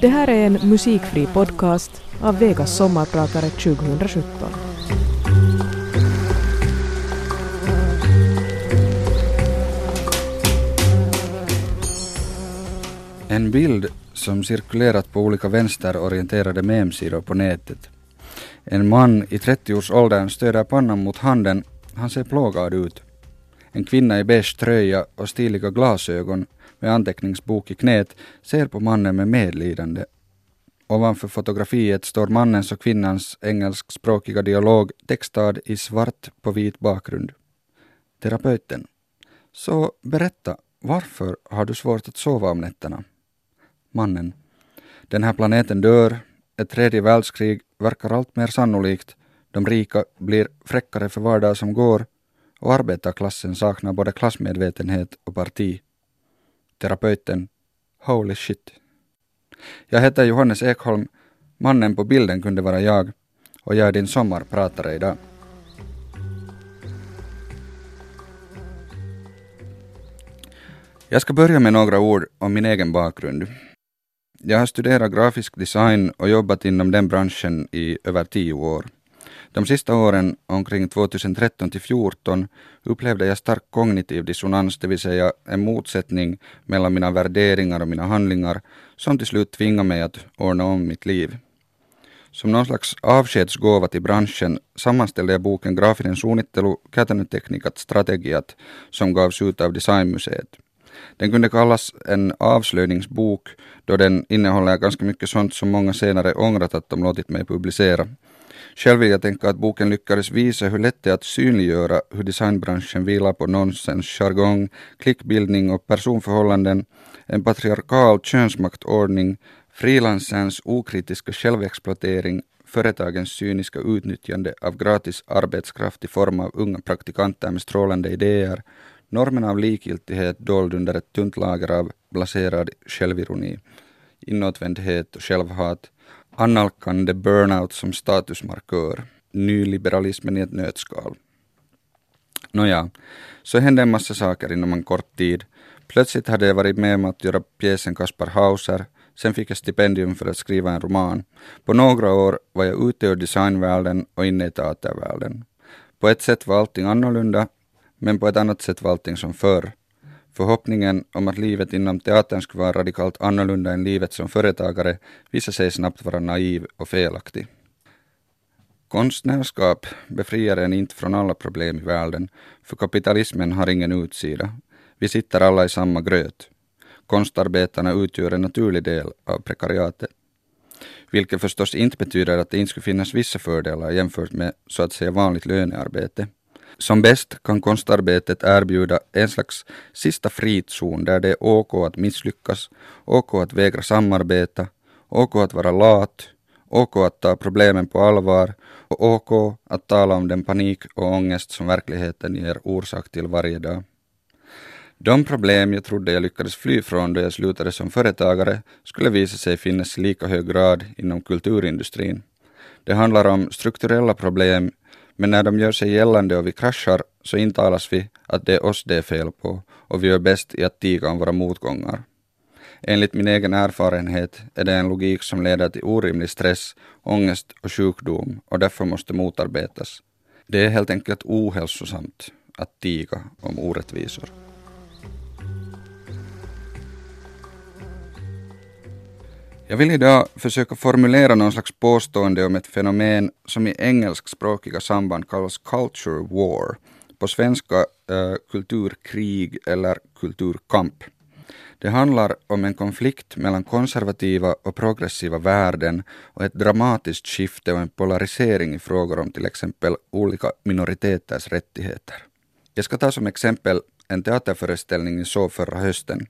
Det här är en musikfri podcast av Vegas sommarpratare 2017. En bild som cirkulerat på olika vänsterorienterade memsidor på nätet. En man i 30-årsåldern stöder pannan mot handen. Han ser plågad ut. En kvinna i beige tröja och stiliga glasögon med anteckningsbok i knät ser på mannen med medlidande. Ovanför fotografiet står mannens och kvinnans engelskspråkiga dialog textad i svart på vit bakgrund. Terapeuten. Så berätta, varför har du svårt att sova om nätterna? Mannen. Den här planeten dör, ett tredje världskrig verkar allt mer sannolikt, de rika blir fräckare för var dag som går och arbetarklassen saknar både klassmedvetenhet och parti. Terapeuten. Holy shit. Jag heter Johannes Ekholm. Mannen på bilden kunde vara jag och jag är din sommarpratare idag. Jag ska börja med några ord om min egen bakgrund. Jag har studerat grafisk design och jobbat inom den branschen i över tio år. De sista åren, omkring 2013 till 2014, upplevde jag stark kognitiv dissonans, det vill säga en motsättning mellan mina värderingar och mina handlingar, som till slut tvingade mig att ordna om mitt liv. Som någon slags avskedsgåva till branschen sammanställde jag boken Grafinen suunnittelu käytännön strategiat som gavs ut av Designmuseet. Den kunde kallas en avslöjningsbok då den innehåller ganska mycket sånt som många senare ångrat att de låtit mig publicera. Själv vill jag tänka att boken lyckades visa hur lätt det är att synliggöra hur designbranschen vilar på nonsens, jargong, klickbildning och personförhållanden, en patriarkal könsmaktordning, frilansens okritiska självexploatering, företagens cyniska utnyttjande av gratis arbetskraft i form av unga praktikanter med strålande idéer, normen av likgiltighet dold under ett tunt lager av blaserad självironi, inåtvändhet och självhat, annalkande burnout som statusmarkör, nyliberalismen i ett nötskal. Nåja, så hände en massa saker inom en kort tid. Plötsligt hade jag varit med om att göra pjäsen Kaspar Hauser, sen fick jag stipendium för att skriva en roman. På några år var jag ute ur designvärlden och inne i teatervärlden. På ett sätt var allting annorlunda, men på ett annat sätt var allting som förr. Förhoppningen om att livet inom teatern skulle vara radikalt annorlunda än livet som företagare visade sig snabbt vara naiv och felaktig. Konstnärskap befriar en inte från alla problem i världen, för kapitalismen har ingen utsida. Vi sitter alla i samma gröt. Konstarbetarna utgör en naturlig del av prekariatet. Vilket förstås inte betyder att det inte skulle finnas vissa fördelar jämfört med så att säga vanligt lönearbete. Som bäst kan konstarbetet erbjuda en slags sista frizon där det är OK att misslyckas, OK att vägra samarbeta, OK att vara lat, OK att ta problemen på allvar och OK att tala om den panik och ångest som verkligheten ger orsak till varje dag. De problem jag trodde jag lyckades fly från då jag slutade som företagare skulle visa sig finnas i lika hög grad inom kulturindustrin. Det handlar om strukturella problem men när de gör sig gällande och vi kraschar så intalas vi att det är oss det är fel på och vi gör bäst i att tiga om våra motgångar. Enligt min egen erfarenhet är det en logik som leder till orimlig stress, ångest och sjukdom och därför måste motarbetas. Det är helt enkelt ohälsosamt att tiga om orättvisor. Jag vill idag försöka formulera någon slags påstående om ett fenomen som i engelskspråkiga samband kallas culture war, på svenska eh, kulturkrig eller kulturkamp. Det handlar om en konflikt mellan konservativa och progressiva värden och ett dramatiskt skifte och en polarisering i frågor om till exempel olika minoriteters rättigheter. Jag ska ta som exempel en teaterföreställning så förra hösten.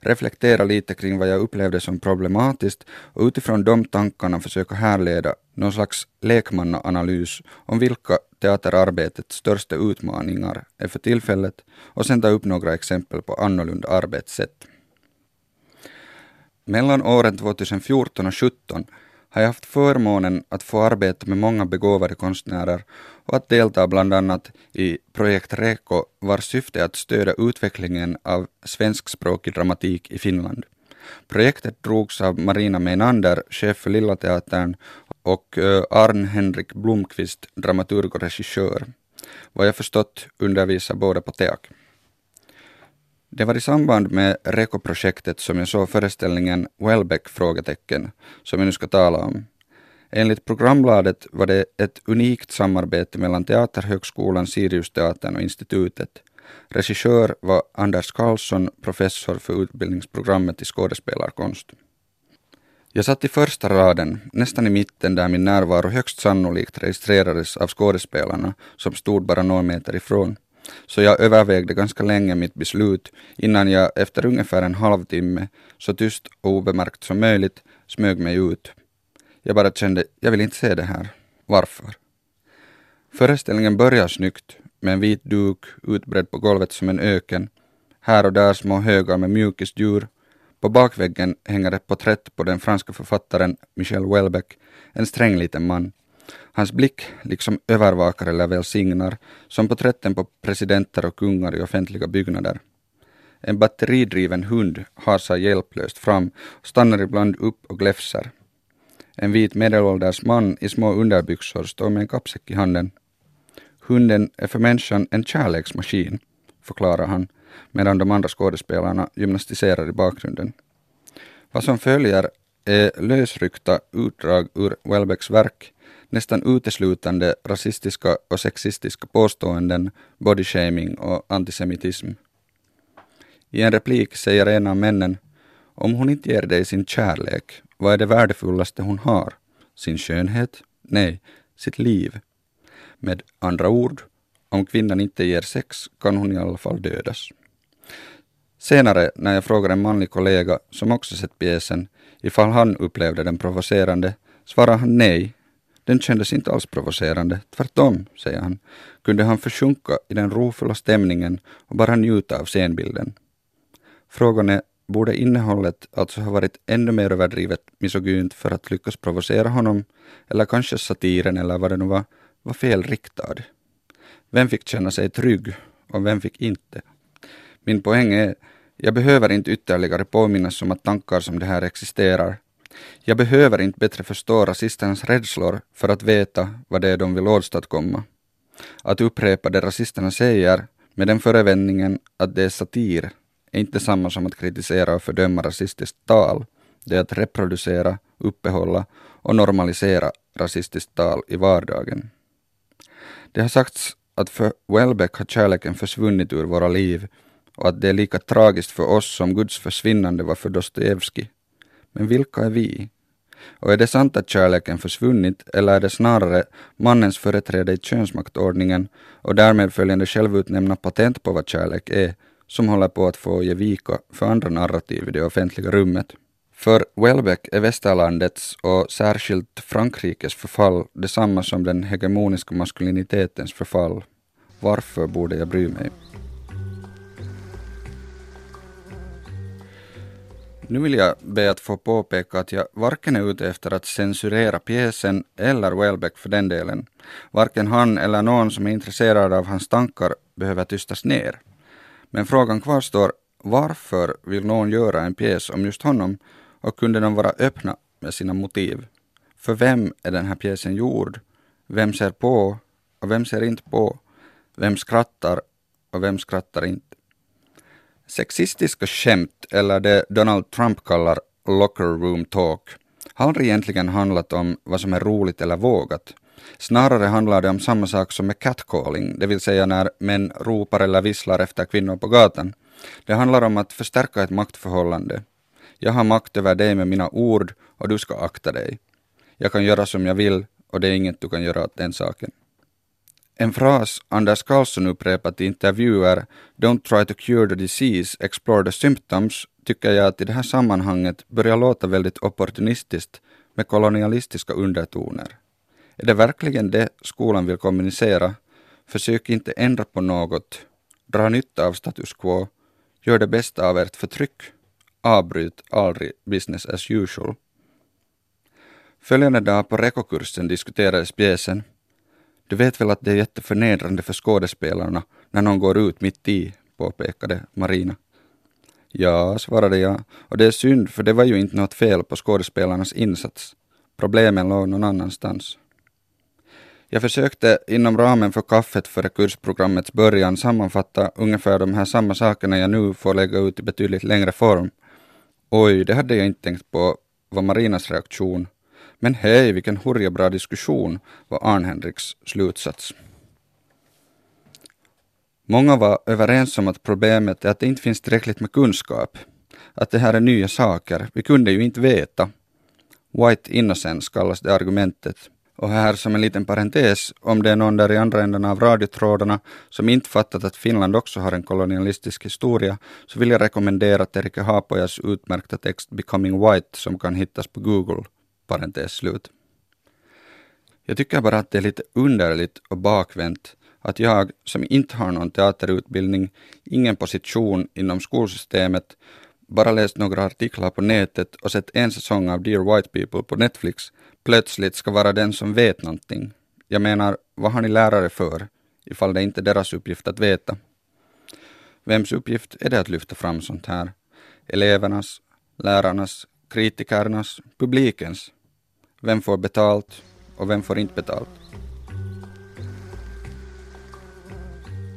Reflektera lite kring vad jag upplevde som problematiskt och utifrån de tankarna försöka härleda någon slags lekmannaanalys om vilka teaterarbetets största utmaningar är för tillfället och sen ta upp några exempel på annorlunda arbetssätt. Mellan åren 2014 och 2017 har jag haft förmånen att få arbeta med många begåvade konstnärer och att delta bland annat i projekt REKO vars syfte är att stödja utvecklingen av svenskspråkig dramatik i Finland. Projektet drogs av Marina Meinander, chef för Lilla Teatern, och Arn-Henrik Blomqvist, dramaturg och regissör. Vad jag förstått undervisar båda på TEAK. Det var i samband med REKO-projektet som jag såg föreställningen Wellbeck? frågetecken, som jag nu ska tala om. Enligt programbladet var det ett unikt samarbete mellan Teaterhögskolan, Siriusteatern och institutet. Regissör var Anders Karlsson, professor för utbildningsprogrammet i skådespelarkonst. Jag satt i första raden, nästan i mitten där min närvaro högst sannolikt registrerades av skådespelarna som stod bara några meter ifrån. Så jag övervägde ganska länge mitt beslut innan jag efter ungefär en halvtimme, så tyst och obemärkt som möjligt, smög mig ut. Jag bara kände, jag vill inte se det här. Varför? Föreställningen börjar snyggt, med en vit duk utbredd på golvet som en öken. Här och där små högar med mjukisdjur. På bakväggen hänger ett porträtt på den franska författaren Michel Houellebecq, en sträng liten man. Hans blick liksom övervakar eller välsignar, som porträtten på presidenter och kungar i offentliga byggnader. En batteridriven hund hasar hjälplöst fram stannar ibland upp och gläfser. En vit medelålders man i små underbyxor står med en kappsäck i handen. Hunden är för människan en kärleksmaskin, förklarar han, medan de andra skådespelarna gymnastiserar i bakgrunden. Vad som följer är lösryckta utdrag ur Welbecks verk, nästan uteslutande rasistiska och sexistiska påståenden, bodyshaming och antisemitism. I en replik säger en av männen om hon inte ger dig sin kärlek, vad är det värdefullaste hon har? Sin skönhet? Nej, sitt liv. Med andra ord, om kvinnan inte ger sex kan hon i alla fall dödas. Senare, när jag frågar en manlig kollega som också sett pjäsen ifall han upplevde den provocerande, svarar han nej. Den kändes inte alls provocerande, tvärtom, säger han, kunde han försjunka i den rofulla stämningen och bara njuta av scenbilden. Frågan är borde innehållet alltså ha varit ännu mer överdrivet misogynt för att lyckas provocera honom, eller kanske satiren eller vad det nu var, var felriktad. Vem fick känna sig trygg och vem fick inte? Min poäng är, jag behöver inte ytterligare påminnas om att tankar som det här existerar. Jag behöver inte bättre förstå rasisternas rädslor för att veta vad det är de vill åstadkomma. Att upprepa det rasisterna säger med den förevändningen att det är satir är inte samma som att kritisera och fördöma rasistiskt tal. Det är att reproducera, uppehålla och normalisera rasistiskt tal i vardagen. Det har sagts att för Welbeck har kärleken försvunnit ur våra liv och att det är lika tragiskt för oss som Guds försvinnande var för Dostojevskij. Men vilka är vi? Och är det sant att kärleken försvunnit eller är det snarare mannens företräde i könsmaktordningen och därmed följande självutnämnda patent på vad kärlek är som håller på att få ge vika för andra narrativ i det offentliga rummet. För Welbeck är västerlandets och särskilt Frankrikes förfall detsamma som den hegemoniska maskulinitetens förfall. Varför borde jag bry mig? Nu vill jag be att få påpeka att jag varken är ute efter att censurera pjäsen eller Welbeck för den delen. Varken han eller någon som är intresserad av hans tankar behöver tystas ner. Men frågan kvarstår, varför vill någon göra en pjäs om just honom och kunde de vara öppna med sina motiv? För vem är den här pjäsen gjord? Vem ser på och vem ser inte på? Vem skrattar och vem skrattar inte? Sexistiska skämt, eller det Donald Trump kallar locker room talk, har aldrig egentligen handlat om vad som är roligt eller vågat. Snarare handlar det om samma sak som med catcalling, det vill säga när män ropar eller visslar efter kvinnor på gatan. Det handlar om att förstärka ett maktförhållande. Jag har makt över dig med mina ord och du ska akta dig. Jag kan göra som jag vill och det är inget du kan göra åt den saken. En fras Anders Karlsson upprepat i intervjuer Don't try to cure the disease, explore the symptoms tycker jag att i det här sammanhanget börjar låta väldigt opportunistiskt med kolonialistiska undertoner. Är det verkligen det skolan vill kommunicera? Försök inte ändra på något. Dra nytta av status quo. Gör det bästa av ert förtryck. Avbryt aldrig business as usual. Följande dag på rekokursen diskuterades pjäsen. Du vet väl att det är jätteförnedrande för skådespelarna när någon går ut mitt i, påpekade Marina. Ja, svarade jag, och det är synd för det var ju inte något fel på skådespelarnas insats. Problemen låg någon annanstans. Jag försökte inom ramen för kaffet före kursprogrammets början sammanfatta ungefär de här samma sakerna jag nu får lägga ut i betydligt längre form. Oj, det hade jag inte tänkt på, var Marinas reaktion. Men hej, vilken bra diskussion, var Arn-Henriks slutsats. Många var överens om att problemet är att det inte finns tillräckligt med kunskap. Att det här är nya saker, vi kunde ju inte veta. White innocence kallas det argumentet. Och här som en liten parentes, om det är någon där i andra änden av radiotrådarna som inte fattat att Finland också har en kolonialistisk historia, så vill jag rekommendera Terike Haapojas utmärkta text Becoming White som kan hittas på Google. Parentes slut. Jag tycker bara att det är lite underligt och bakvänt att jag, som inte har någon teaterutbildning, ingen position inom skolsystemet, bara läst några artiklar på nätet och sett en säsong av Dear White People på Netflix, plötsligt ska vara den som vet någonting. Jag menar, vad har ni lärare för, ifall det inte är deras uppgift att veta? Vems uppgift är det att lyfta fram sånt här? Elevernas, lärarnas, kritikernas, publikens? Vem får betalt och vem får inte betalt?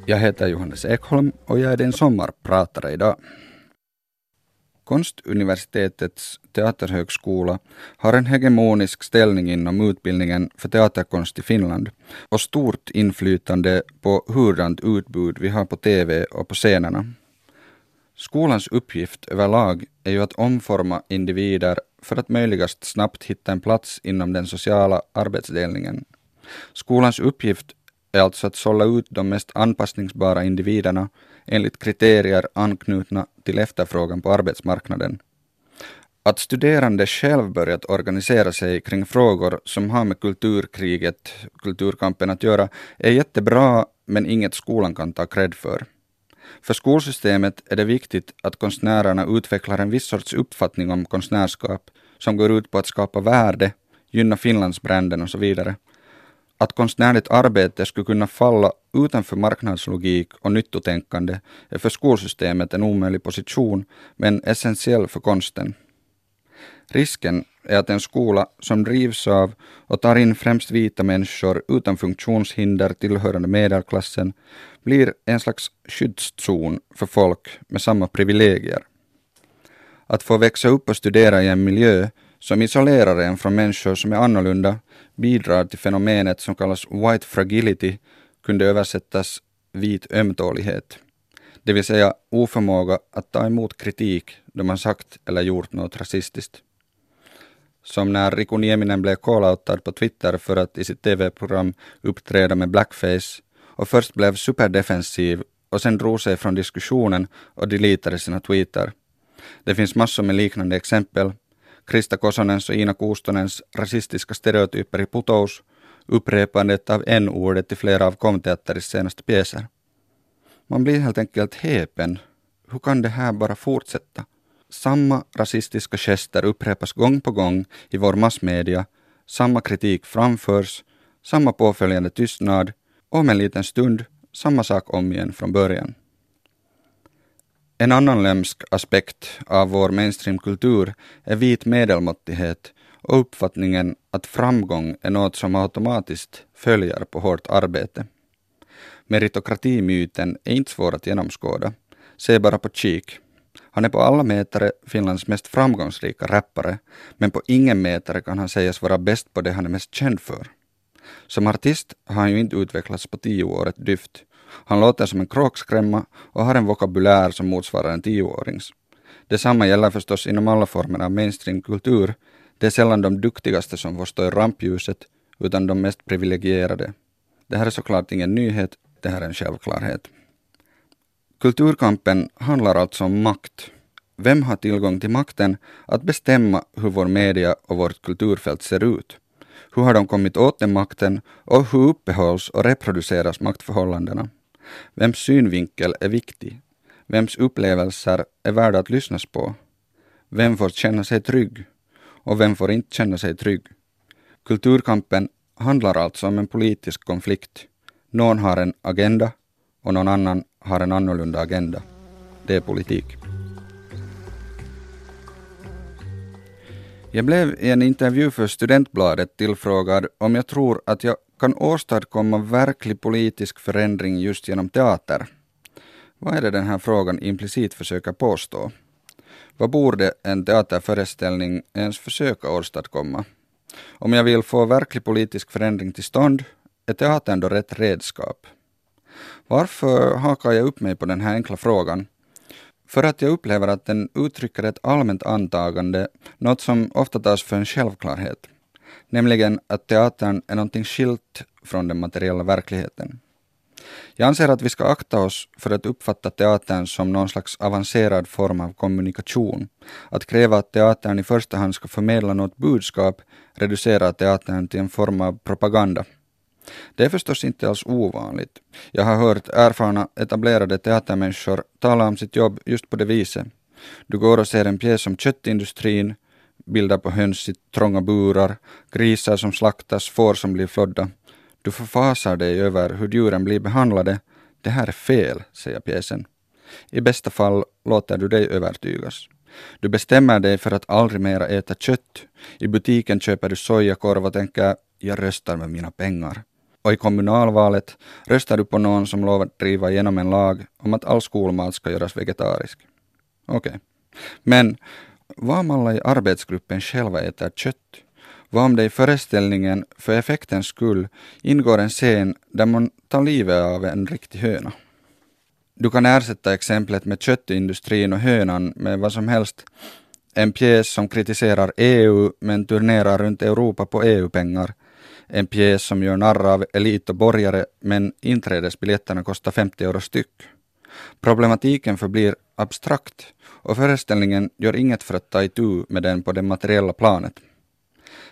Jag heter Johannes Ekholm och jag är din sommarpratare idag. Konstuniversitetets teaterhögskola har en hegemonisk ställning inom utbildningen för teaterkonst i Finland och stort inflytande på hurdant utbud vi har på TV och på scenerna. Skolans uppgift överlag är ju att omforma individer för att möjligast snabbt hitta en plats inom den sociala arbetsdelningen. Skolans uppgift är alltså att sålla ut de mest anpassningsbara individerna enligt kriterier anknutna till efterfrågan på arbetsmarknaden. Att studerande själv börjat organisera sig kring frågor som har med kulturkriget, kulturkampen att göra, är jättebra, men inget skolan kan ta cred för. För skolsystemet är det viktigt att konstnärerna utvecklar en viss sorts uppfattning om konstnärskap, som går ut på att skapa värde, gynna Finlandsbranden och så vidare. Att konstnärligt arbete skulle kunna falla utanför marknadslogik och nyttotänkande är för skolsystemet en omöjlig position, men essentiell för konsten. Risken är att en skola som drivs av och tar in främst vita människor utan funktionshinder tillhörande medelklassen blir en slags skyddszon för folk med samma privilegier. Att få växa upp och studera i en miljö som isolerar en från människor som är annorlunda bidrar till fenomenet som kallas white fragility kunde översättas vit ömtålighet, det vill säga oförmåga att ta emot kritik då man sagt eller gjort något rasistiskt. Som när Riku Nieminen blev calloutad på Twitter för att i sitt tv-program uppträda med blackface och först blev superdefensiv och sen drog sig från diskussionen och deletade sina tweeter. Det finns massor med liknande exempel Krista Kosonens och Ina Kustonens rasistiska stereotyper i Putous, upprepandet av n-ordet i flera av Komteatteris senaste pjäser. Man blir helt enkelt häpen. Hur kan det här bara fortsätta? Samma rasistiska gester upprepas gång på gång i vår massmedia, samma kritik framförs, samma påföljande tystnad och om en liten stund samma sak om igen från början. En annan lömsk aspekt av vår mainstreamkultur är vit medelmåttighet och uppfattningen att framgång är något som automatiskt följer på hårt arbete. Meritokratimyten är inte svår att genomskåda. Se bara på Cheek. Han är på alla mätare Finlands mest framgångsrika rappare, men på ingen mätare kan han sägas vara bäst på det han är mest känd för. Som artist har han ju inte utvecklats på tio år ett dyft. Han låter som en kråkskrämma och har en vokabulär som motsvarar en tioårings. Detsamma gäller förstås inom alla former av mainstreamkultur. Det är sällan de duktigaste som får stå i rampljuset, utan de mest privilegierade. Det här är såklart ingen nyhet, det här är en självklarhet. Kulturkampen handlar alltså om makt. Vem har tillgång till makten att bestämma hur vår media och vårt kulturfält ser ut? Hur har de kommit åt den makten och hur uppehålls och reproduceras maktförhållandena? Vems synvinkel är viktig? Vems upplevelser är värda att lyssnas på? Vem får känna sig trygg? Och vem får inte känna sig trygg? Kulturkampen handlar alltså om en politisk konflikt. Någon har en agenda och någon annan har en annorlunda agenda. Det är politik. Jag blev i en intervju för Studentbladet tillfrågad om jag tror att jag kan åstadkomma verklig politisk förändring just genom teater. Vad är det den här frågan implicit försöker påstå? Vad borde en teaterföreställning ens försöka åstadkomma? Om jag vill få verklig politisk förändring till stånd, är teatern då rätt redskap? Varför hakar jag upp mig på den här enkla frågan? För att jag upplever att den uttrycker ett allmänt antagande, något som ofta tas för en självklarhet, nämligen att teatern är någonting skilt från den materiella verkligheten. Jag anser att vi ska akta oss för att uppfatta teatern som någon slags avancerad form av kommunikation. Att kräva att teatern i första hand ska förmedla något budskap reducerar teatern till en form av propaganda. Det är förstås inte alls ovanligt. Jag har hört erfarna etablerade teatermänniskor tala om sitt jobb just på det viset. Du går och ser en pjäs om köttindustrin, bilder på höns i trånga burar, grisar som slaktas, får som blir flodda. Du förfasar dig över hur djuren blir behandlade. Det här är fel, säger pjäsen. I bästa fall låter du dig övertygas. Du bestämmer dig för att aldrig mera äta kött. I butiken köper du sojakorv och tänker jag röstar med mina pengar. Och i kommunalvalet röstar du på någon som lovar driva igenom en lag om att all skolmat ska göras vegetarisk. Okej. Okay. Men vad om alla i arbetsgruppen själva äter kött? Vad om det i föreställningen, för effektens skull, ingår en scen där man tar livet av en riktig höna? Du kan ersätta exemplet med köttindustrin och hönan med vad som helst. En pjäs som kritiserar EU men turnerar runt Europa på EU-pengar. En pjäs som gör narr av elit och borgare men inträdesbiljetterna kostar 50 euro styck. Problematiken förblir abstrakt och föreställningen gör inget för att ta itu med den på det materiella planet.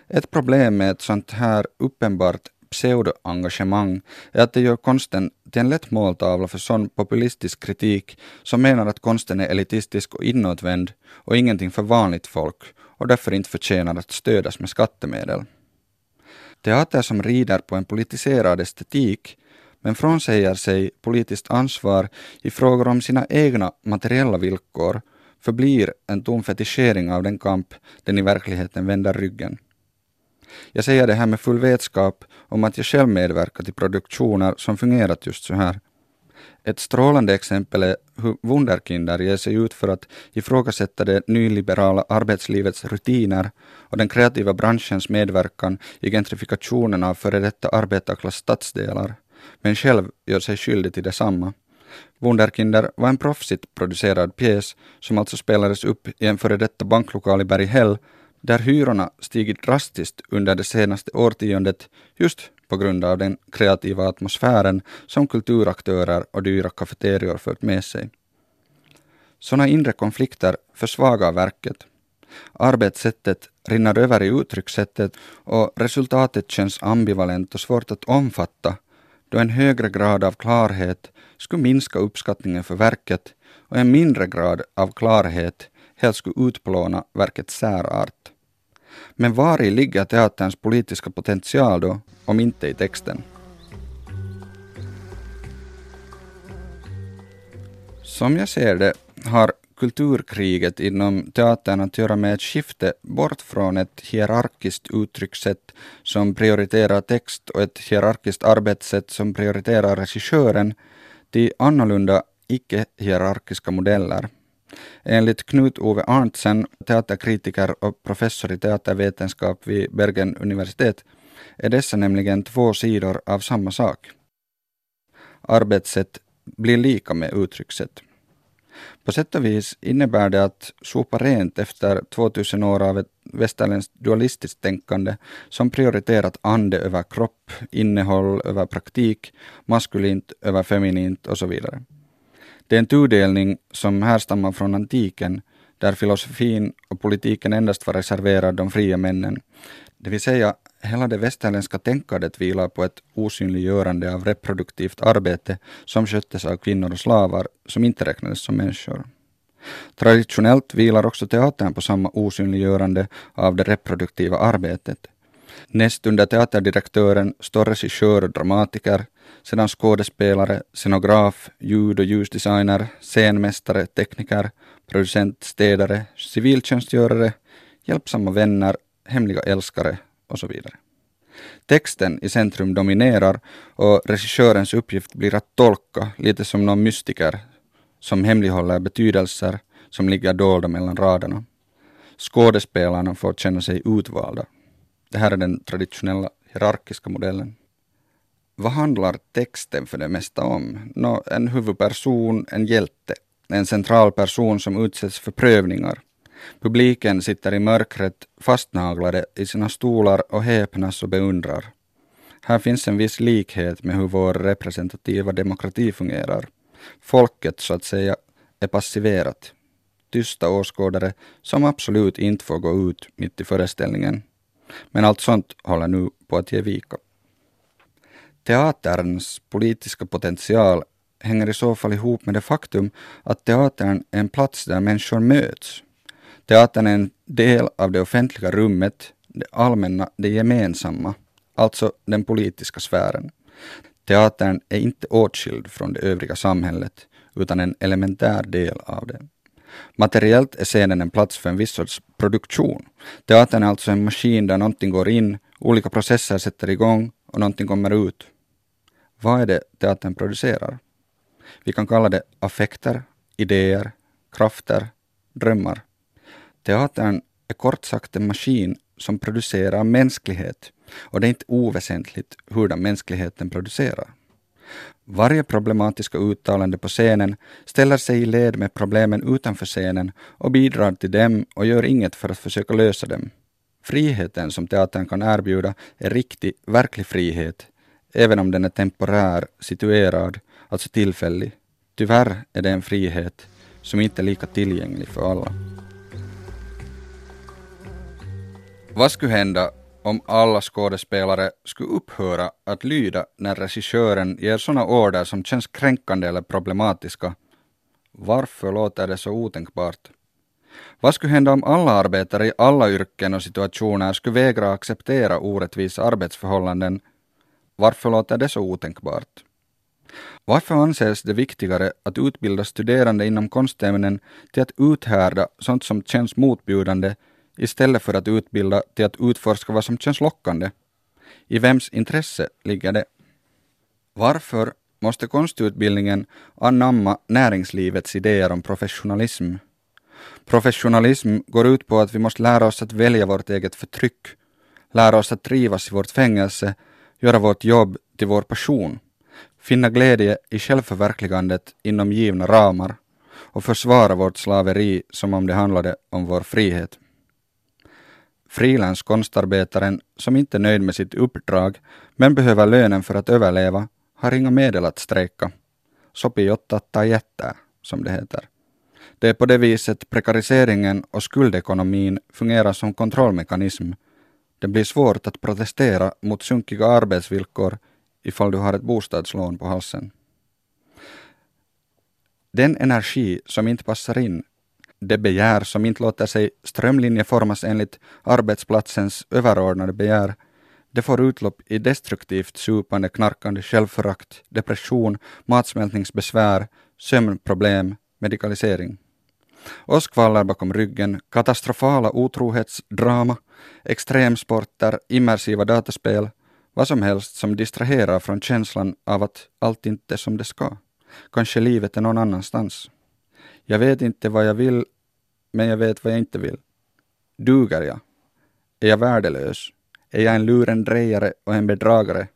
Ett problem med ett sånt här uppenbart pseudoengagemang är att det gör konsten till en lätt måltavla för sån populistisk kritik som menar att konsten är elitistisk och inåtvänd och ingenting för vanligt folk och därför inte förtjänar att stödas med skattemedel. Teater som rider på en politiserad estetik men frånsäger sig politiskt ansvar i frågor om sina egna materiella villkor förblir en tom fetischering av den kamp den i verkligheten vänder ryggen. Jag säger det här med full vetskap om att jag själv medverkat i produktioner som fungerat just så här. Ett strålande exempel är hur Wunderkinder ger sig ut för att ifrågasätta det nyliberala arbetslivets rutiner och den kreativa branschens medverkan i gentrifikationen av före detta arbetarklass stadsdelar, men själv gör sig skyldig till detsamma. Wunderkinder var en proffsigt producerad pjäs som alltså spelades upp i en före detta banklokal i Berghäll där hyrorna stigit drastiskt under det senaste årtiondet just på grund av den kreativa atmosfären som kulturaktörer och dyra kafeterior fört med sig. Sådana inre konflikter försvagar verket. Arbetssättet rinner över i uttryckssättet och resultatet känns ambivalent och svårt att omfatta då en högre grad av klarhet skulle minska uppskattningen för verket och en mindre grad av klarhet helt skulle utplåna verkets särart. Men var i ligger teaterns politiska potential då, om inte i texten? Som jag ser det har kulturkriget inom teatern att göra med ett skifte bort från ett hierarkiskt uttryckssätt som prioriterar text och ett hierarkiskt arbetssätt som prioriterar regissören till annorlunda icke-hierarkiska modeller. Enligt Knut Ove Arntzen, teaterkritiker och professor i teatervetenskap vid Bergen universitet, är dessa nämligen två sidor av samma sak. Arbetssätt blir lika med uttryckssätt. På sätt och vis innebär det att sopa rent efter 2000 år av ett västerländskt dualistiskt tänkande som prioriterat ande över kropp, innehåll över praktik, maskulint över feminint och så vidare. Det är en tudelning som härstammar från antiken, där filosofin och politiken endast var reserverad de fria männen. Det vill säga, hela det västerländska tänkandet vilar på ett osynliggörande av reproduktivt arbete som sköttes av kvinnor och slavar som inte räknades som människor. Traditionellt vilar också teatern på samma osynliggörande av det reproduktiva arbetet. Näst under teaterdirektören står regissör och dramatiker, sedan skådespelare, scenograf, ljud och ljusdesigner, scenmästare, tekniker, producent, städare, civiltjänstgörare, hjälpsamma vänner, hemliga älskare och så vidare. Texten i centrum dominerar och regissörens uppgift blir att tolka, lite som någon mystiker som hemlighåller betydelser som ligger dolda mellan raderna. Skådespelarna får känna sig utvalda. Det här är den traditionella hierarkiska modellen. Vad handlar texten för det mesta om? Nå, en huvudperson, en hjälte, en central person som utsätts för prövningar. Publiken sitter i mörkret fastnaglade i sina stolar och häpnas och beundrar. Här finns en viss likhet med hur vår representativa demokrati fungerar. Folket, så att säga, är passiverat. Tysta åskådare som absolut inte får gå ut mitt i föreställningen. Men allt sånt håller nu på att ge vika. Teaterns politiska potential hänger i så fall ihop med det faktum att teatern är en plats där människor möts. Teatern är en del av det offentliga rummet, det allmänna, det gemensamma, alltså den politiska sfären. Teatern är inte åtskild från det övriga samhället, utan en elementär del av det. Materiellt är scenen en plats för en viss sorts produktion. Teatern är alltså en maskin där någonting går in, olika processer sätter igång och någonting kommer ut. Vad är det teatern producerar? Vi kan kalla det affekter, idéer, krafter, drömmar. Teatern är kort sagt en maskin som producerar mänsklighet och det är inte oväsentligt hurdan mänskligheten producerar. Varje problematiska uttalande på scenen ställer sig i led med problemen utanför scenen och bidrar till dem och gör inget för att försöka lösa dem. Friheten som teatern kan erbjuda är riktig, verklig frihet, även om den är temporär, situerad, alltså tillfällig. Tyvärr är det en frihet som inte är lika tillgänglig för alla. Vad skulle hända om alla skådespelare skulle upphöra att lyda när regissören ger sådana order som känns kränkande eller problematiska? Varför låter det så otänkbart? Vad skulle hända om alla arbetare i alla yrken och situationer skulle vägra acceptera orättvisa arbetsförhållanden? Varför låter det så otänkbart? Varför anses det viktigare att utbilda studerande inom konstämnen till att uthärda sånt som känns motbjudande istället för att utbilda till att utforska vad som känns lockande? I vems intresse ligger det? Varför måste konstutbildningen anamma näringslivets idéer om professionalism? Professionalism går ut på att vi måste lära oss att välja vårt eget förtryck, lära oss att trivas i vårt fängelse, göra vårt jobb till vår passion, finna glädje i självförverkligandet inom givna ramar och försvara vårt slaveri som om det handlade om vår frihet. Frilanskonstarbetaren som inte är nöjd med sitt uppdrag men behöver lönen för att överleva har inga medel att strejka. Sopii tai jättää, som det heter. Det är på det viset prekariseringen och skuldekonomin fungerar som kontrollmekanism. Det blir svårt att protestera mot sunkiga arbetsvillkor ifall du har ett bostadslån på halsen. Den energi som inte passar in det begär som inte låter sig strömlinjeformas enligt arbetsplatsens överordnade begär, det får utlopp i destruktivt supande, knarkande självförakt, depression, matsmältningsbesvär, sömnproblem, medikalisering. Åskvallar bakom ryggen, katastrofala otrohetsdrama, extremsporter, immersiva dataspel, vad som helst som distraherar från känslan av att allt inte är som det ska. Kanske livet är någon annanstans. Jag vet inte vad jag vill, men jag vet vad jag inte vill. Duger jag? Är jag värdelös? Är jag en lurendrejare och en bedragare?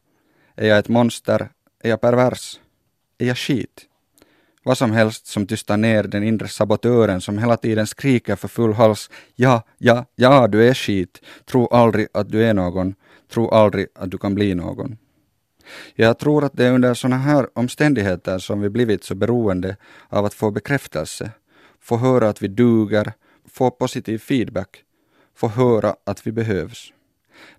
Är jag ett monster? Är jag pervers? Är jag skit? Vad som helst som tystar ner den inre sabotören som hela tiden skriker för full hals Ja, ja, ja, du är skit. Tro aldrig att du är någon. Tro aldrig att du kan bli någon. Jag tror att det är under sådana här omständigheter som vi blivit så beroende av att få bekräftelse, få höra att vi duger, få positiv feedback, få höra att vi behövs.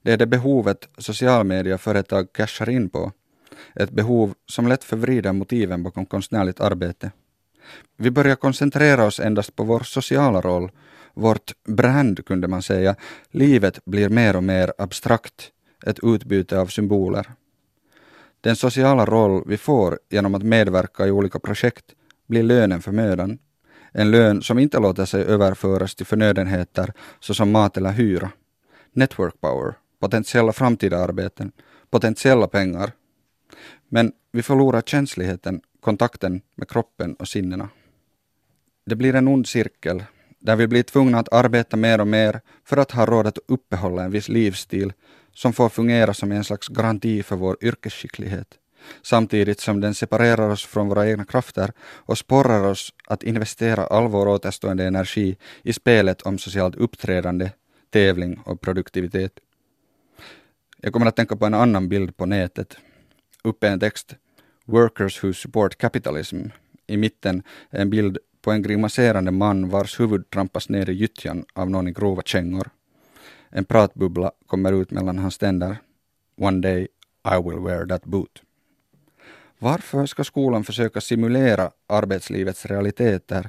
Det är det behovet socialmedieföretag cashar in på. Ett behov som lätt förvrider motiven bakom konstnärligt arbete. Vi börjar koncentrera oss endast på vår sociala roll, vårt brand kunde man säga. Livet blir mer och mer abstrakt, ett utbyte av symboler. Den sociala roll vi får genom att medverka i olika projekt blir lönen för mödan. en lön som inte låter sig överföras till förnödenheter såsom mat eller hyra. Network power, potentiella framtida arbeten, potentiella pengar. Men vi förlorar känsligheten, kontakten med kroppen och sinnena. Det blir en ond cirkel där vi blir tvungna att arbeta mer och mer för att ha råd att uppehålla en viss livsstil som får fungera som en slags garanti för vår yrkesskicklighet samtidigt som den separerar oss från våra egna krafter och sporrar oss att investera all vår återstående energi i spelet om socialt uppträdande, tävling och produktivitet. Jag kommer att tänka på en annan bild på nätet. Uppe en text Workers who support capitalism. I mitten en bild på en grimaserande man vars huvud trampas ner i gyttjan av någon i grova kängor. En pratbubbla kommer ut mellan hans tänder. One day I will wear that boot. Varför ska skolan försöka simulera arbetslivets realiteter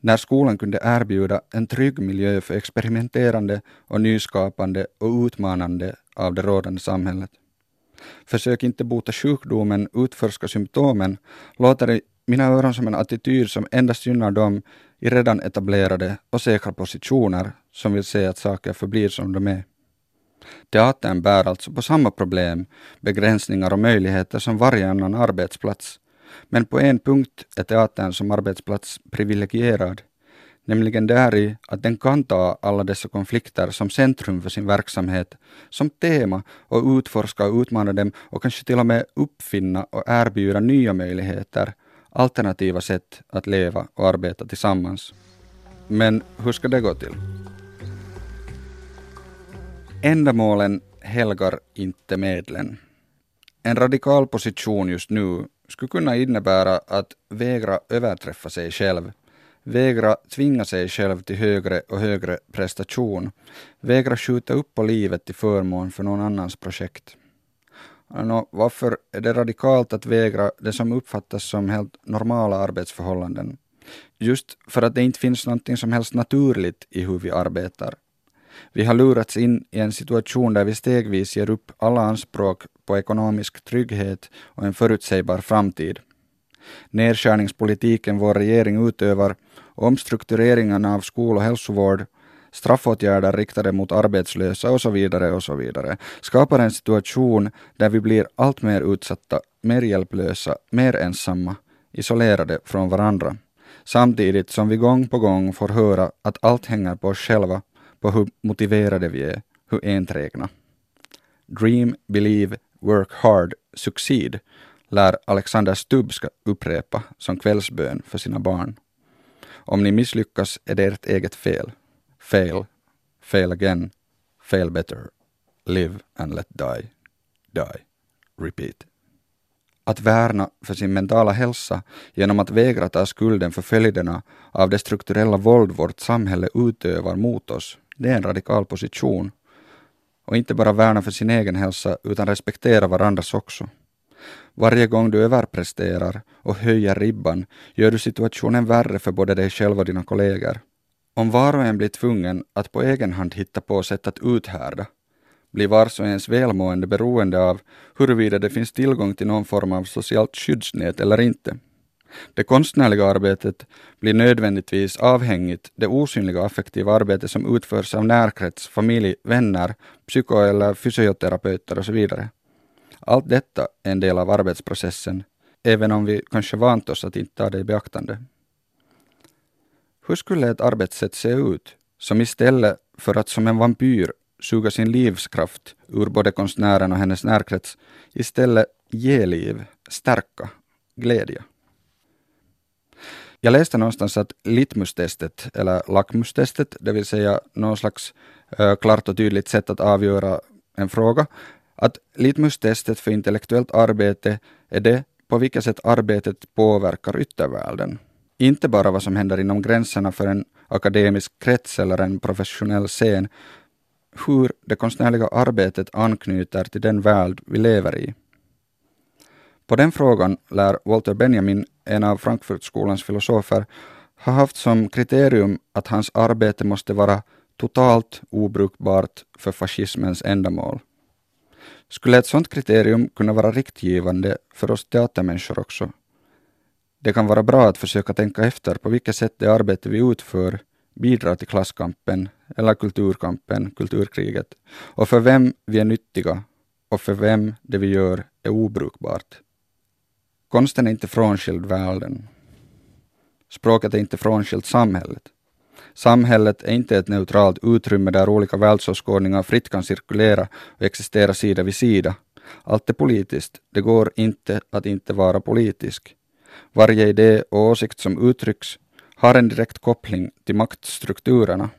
när skolan kunde erbjuda en trygg miljö för experimenterande och nyskapande och utmanande av det rådande samhället? Försök inte bota sjukdomen, utforska symptomen, låter i mina öron som en attityd som endast gynnar dem i redan etablerade och säkra positioner som vill se att saker förblir som de är. Teatern bär alltså på samma problem, begränsningar och möjligheter som varje annan arbetsplats. Men på en punkt är teatern som arbetsplats privilegierad, nämligen däri att den kan ta alla dessa konflikter som centrum för sin verksamhet, som tema och utforska och utmana dem och kanske till och med uppfinna och erbjuda nya möjligheter, alternativa sätt att leva och arbeta tillsammans. Men hur ska det gå till? Ändamålen helgar inte medlen. En radikal position just nu skulle kunna innebära att vägra överträffa sig själv, vägra tvinga sig själv till högre och högre prestation, vägra skjuta upp på livet till förmån för någon annans projekt. Nå, varför är det radikalt att vägra det som uppfattas som helt normala arbetsförhållanden? Just för att det inte finns någonting som helst naturligt i hur vi arbetar. Vi har lurats in i en situation där vi stegvis ger upp alla anspråk på ekonomisk trygghet och en förutsägbar framtid. Nedskärningspolitiken vår regering utövar, omstruktureringarna av skol och hälsovård, straffåtgärder riktade mot arbetslösa och så vidare och så vidare skapar en situation där vi blir allt mer utsatta, mer hjälplösa, mer ensamma, isolerade från varandra. Samtidigt som vi gång på gång får höra att allt hänger på oss själva på hur motiverade vi är, hur enträgna. Dream, believe, work hard, succeed lär Alexander Stubb ska upprepa som kvällsbön för sina barn. Om ni misslyckas är det ert eget fel. Fail, fail again, fail better, live and let die, die, repeat. Att värna för sin mentala hälsa genom att vägra ta skulden för följderna av det strukturella våld vårt samhälle utövar mot oss det är en radikal position. Och inte bara värna för sin egen hälsa utan respektera varandras också. Varje gång du överpresterar och höjer ribban gör du situationen värre för både dig själv och dina kollegor. Om var och en blir tvungen att på egen hand hitta på sätt att uthärda blir vars och ens välmående beroende av huruvida det finns tillgång till någon form av socialt skyddsnät eller inte. Det konstnärliga arbetet blir nödvändigtvis avhängigt det osynliga affektiva arbete som utförs av närkrets, familj, vänner, psyko eller fysioterapeuter och så vidare. Allt detta är en del av arbetsprocessen, även om vi kanske vant oss att inte ta det i beaktande. Hur skulle ett arbetssätt se ut som istället för att som en vampyr suga sin livskraft ur både konstnären och hennes närkrets istället ge liv, stärka, glädja? Jag läste någonstans att litmustestet, eller lackmustestet, det vill säga någon slags eh, klart och tydligt sätt att avgöra en fråga, att litmustestet för intellektuellt arbete är det på vilket sätt arbetet påverkar yttervärlden. Inte bara vad som händer inom gränserna för en akademisk krets eller en professionell scen, hur det konstnärliga arbetet anknyter till den värld vi lever i. På den frågan lär Walter Benjamin, en av Frankfurtskolans filosofer, ha haft som kriterium att hans arbete måste vara totalt obrukbart för fascismens ändamål. Skulle ett sådant kriterium kunna vara riktgivande för oss teatermänniskor också? Det kan vara bra att försöka tänka efter på vilket sätt det arbete vi utför bidrar till klasskampen eller kulturkampen, kulturkriget, och för vem vi är nyttiga och för vem det vi gör är obrukbart. Konsten är inte frånskild världen. Språket är inte frånskilt samhället. Samhället är inte ett neutralt utrymme där olika världsåskådningar fritt kan cirkulera och existera sida vid sida. Allt är politiskt. Det går inte att inte vara politisk. Varje idé och åsikt som uttrycks har en direkt koppling till maktstrukturerna.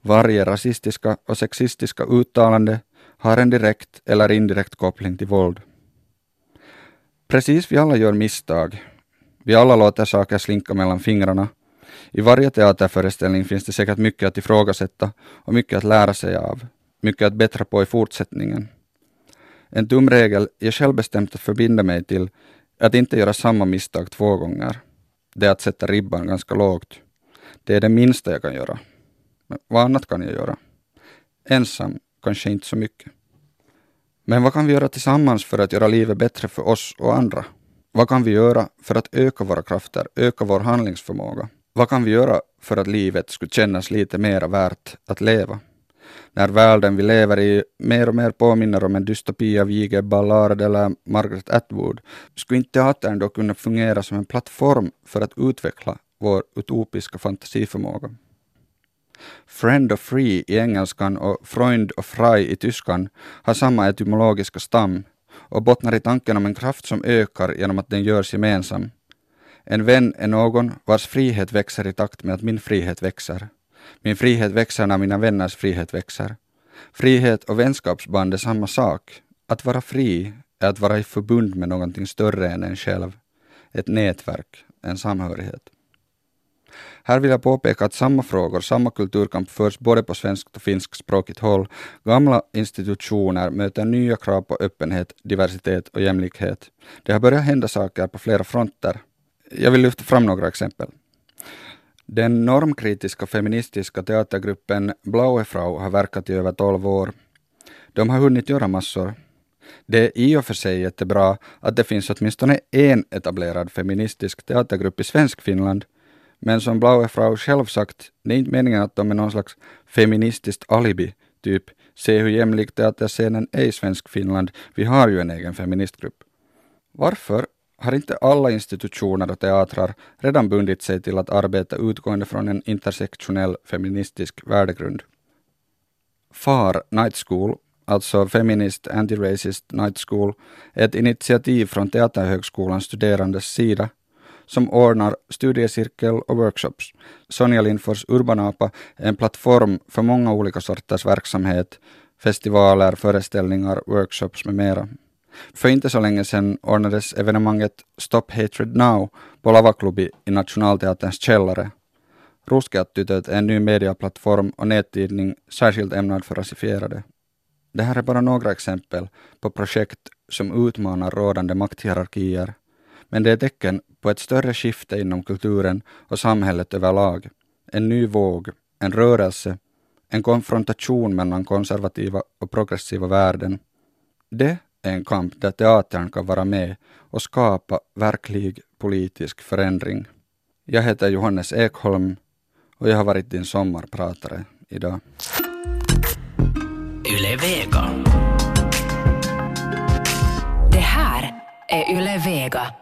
Varje rasistiska och sexistiska uttalande har en direkt eller indirekt koppling till våld. Precis vi alla gör misstag. Vi alla låter saker slinka mellan fingrarna. I varje teaterföreställning finns det säkert mycket att ifrågasätta och mycket att lära sig av. Mycket att bättra på i fortsättningen. En tumregel jag själv bestämt att förbinda mig till är att inte göra samma misstag två gånger. Det är att sätta ribban ganska lågt. Det är det minsta jag kan göra. Men vad annat kan jag göra? Ensam kanske inte så mycket. Men vad kan vi göra tillsammans för att göra livet bättre för oss och andra? Vad kan vi göra för att öka våra krafter, öka vår handlingsförmåga? Vad kan vi göra för att livet skulle kännas lite mera värt att leva? När världen vi lever i mer och mer påminner om en dystopi av J.G. Ballard eller Margaret Atwood, skulle inte teatern då kunna fungera som en plattform för att utveckla vår utopiska fantasiförmåga? Friend och free i engelskan och Freund och frei i tyskan har samma etymologiska stam och bottnar i tanken om en kraft som ökar genom att den görs gemensam. En vän är någon vars frihet växer i takt med att min frihet växer. Min frihet växer när mina vänners frihet växer. Frihet och vänskapsband är samma sak. Att vara fri är att vara i förbund med någonting större än en själv. Ett nätverk, en samhörighet. Här vill jag påpeka att samma frågor, samma kulturkamp förs både på svenskt och finskspråkigt håll. Gamla institutioner möter nya krav på öppenhet, diversitet och jämlikhet. Det har börjat hända saker på flera fronter. Jag vill lyfta fram några exempel. Den normkritiska feministiska teatergruppen Blaue Frau har verkat i över 12 år. De har hunnit göra massor. Det är i och för sig jättebra att det finns åtminstone en etablerad feministisk teatergrupp i svensk Finland, men som Blaue Frau själv sagt, det är inte meningen att de är någon slags feministiskt alibi, typ se hur jämlik teaterscenen är i svensk Finland, vi har ju en egen feministgrupp. Varför har inte alla institutioner och teatrar redan bundit sig till att arbeta utgående från en intersektionell feministisk värdegrund? FAR Night School, alltså Feminist Anti-Racist Night School, är ett initiativ från Teaterhögskolans studerandes sida som ordnar studiecirkel och workshops. Sonja Lindfors Urbanapa är en plattform för många olika sorters verksamhet, festivaler, föreställningar, workshops med mera. För inte så länge sedan ordnades evenemanget Stop Hatred Now på Lavaklubbi i Nationalteaterns källare. Ruskeattytöt är en ny mediaplattform och nättidning särskilt ämnad för rasifierade. Det här är bara några exempel på projekt som utmanar rådande makthierarkier, men det är tecken på ett större skifte inom kulturen och samhället överlag. En ny våg, en rörelse, en konfrontation mellan konservativa och progressiva värden. Det en kamp där teatern kan vara med och skapa verklig politisk förändring. Jag heter Johannes Ekholm och jag har varit din sommarpratare idag. Yle Vega. Det här är Yle Vega.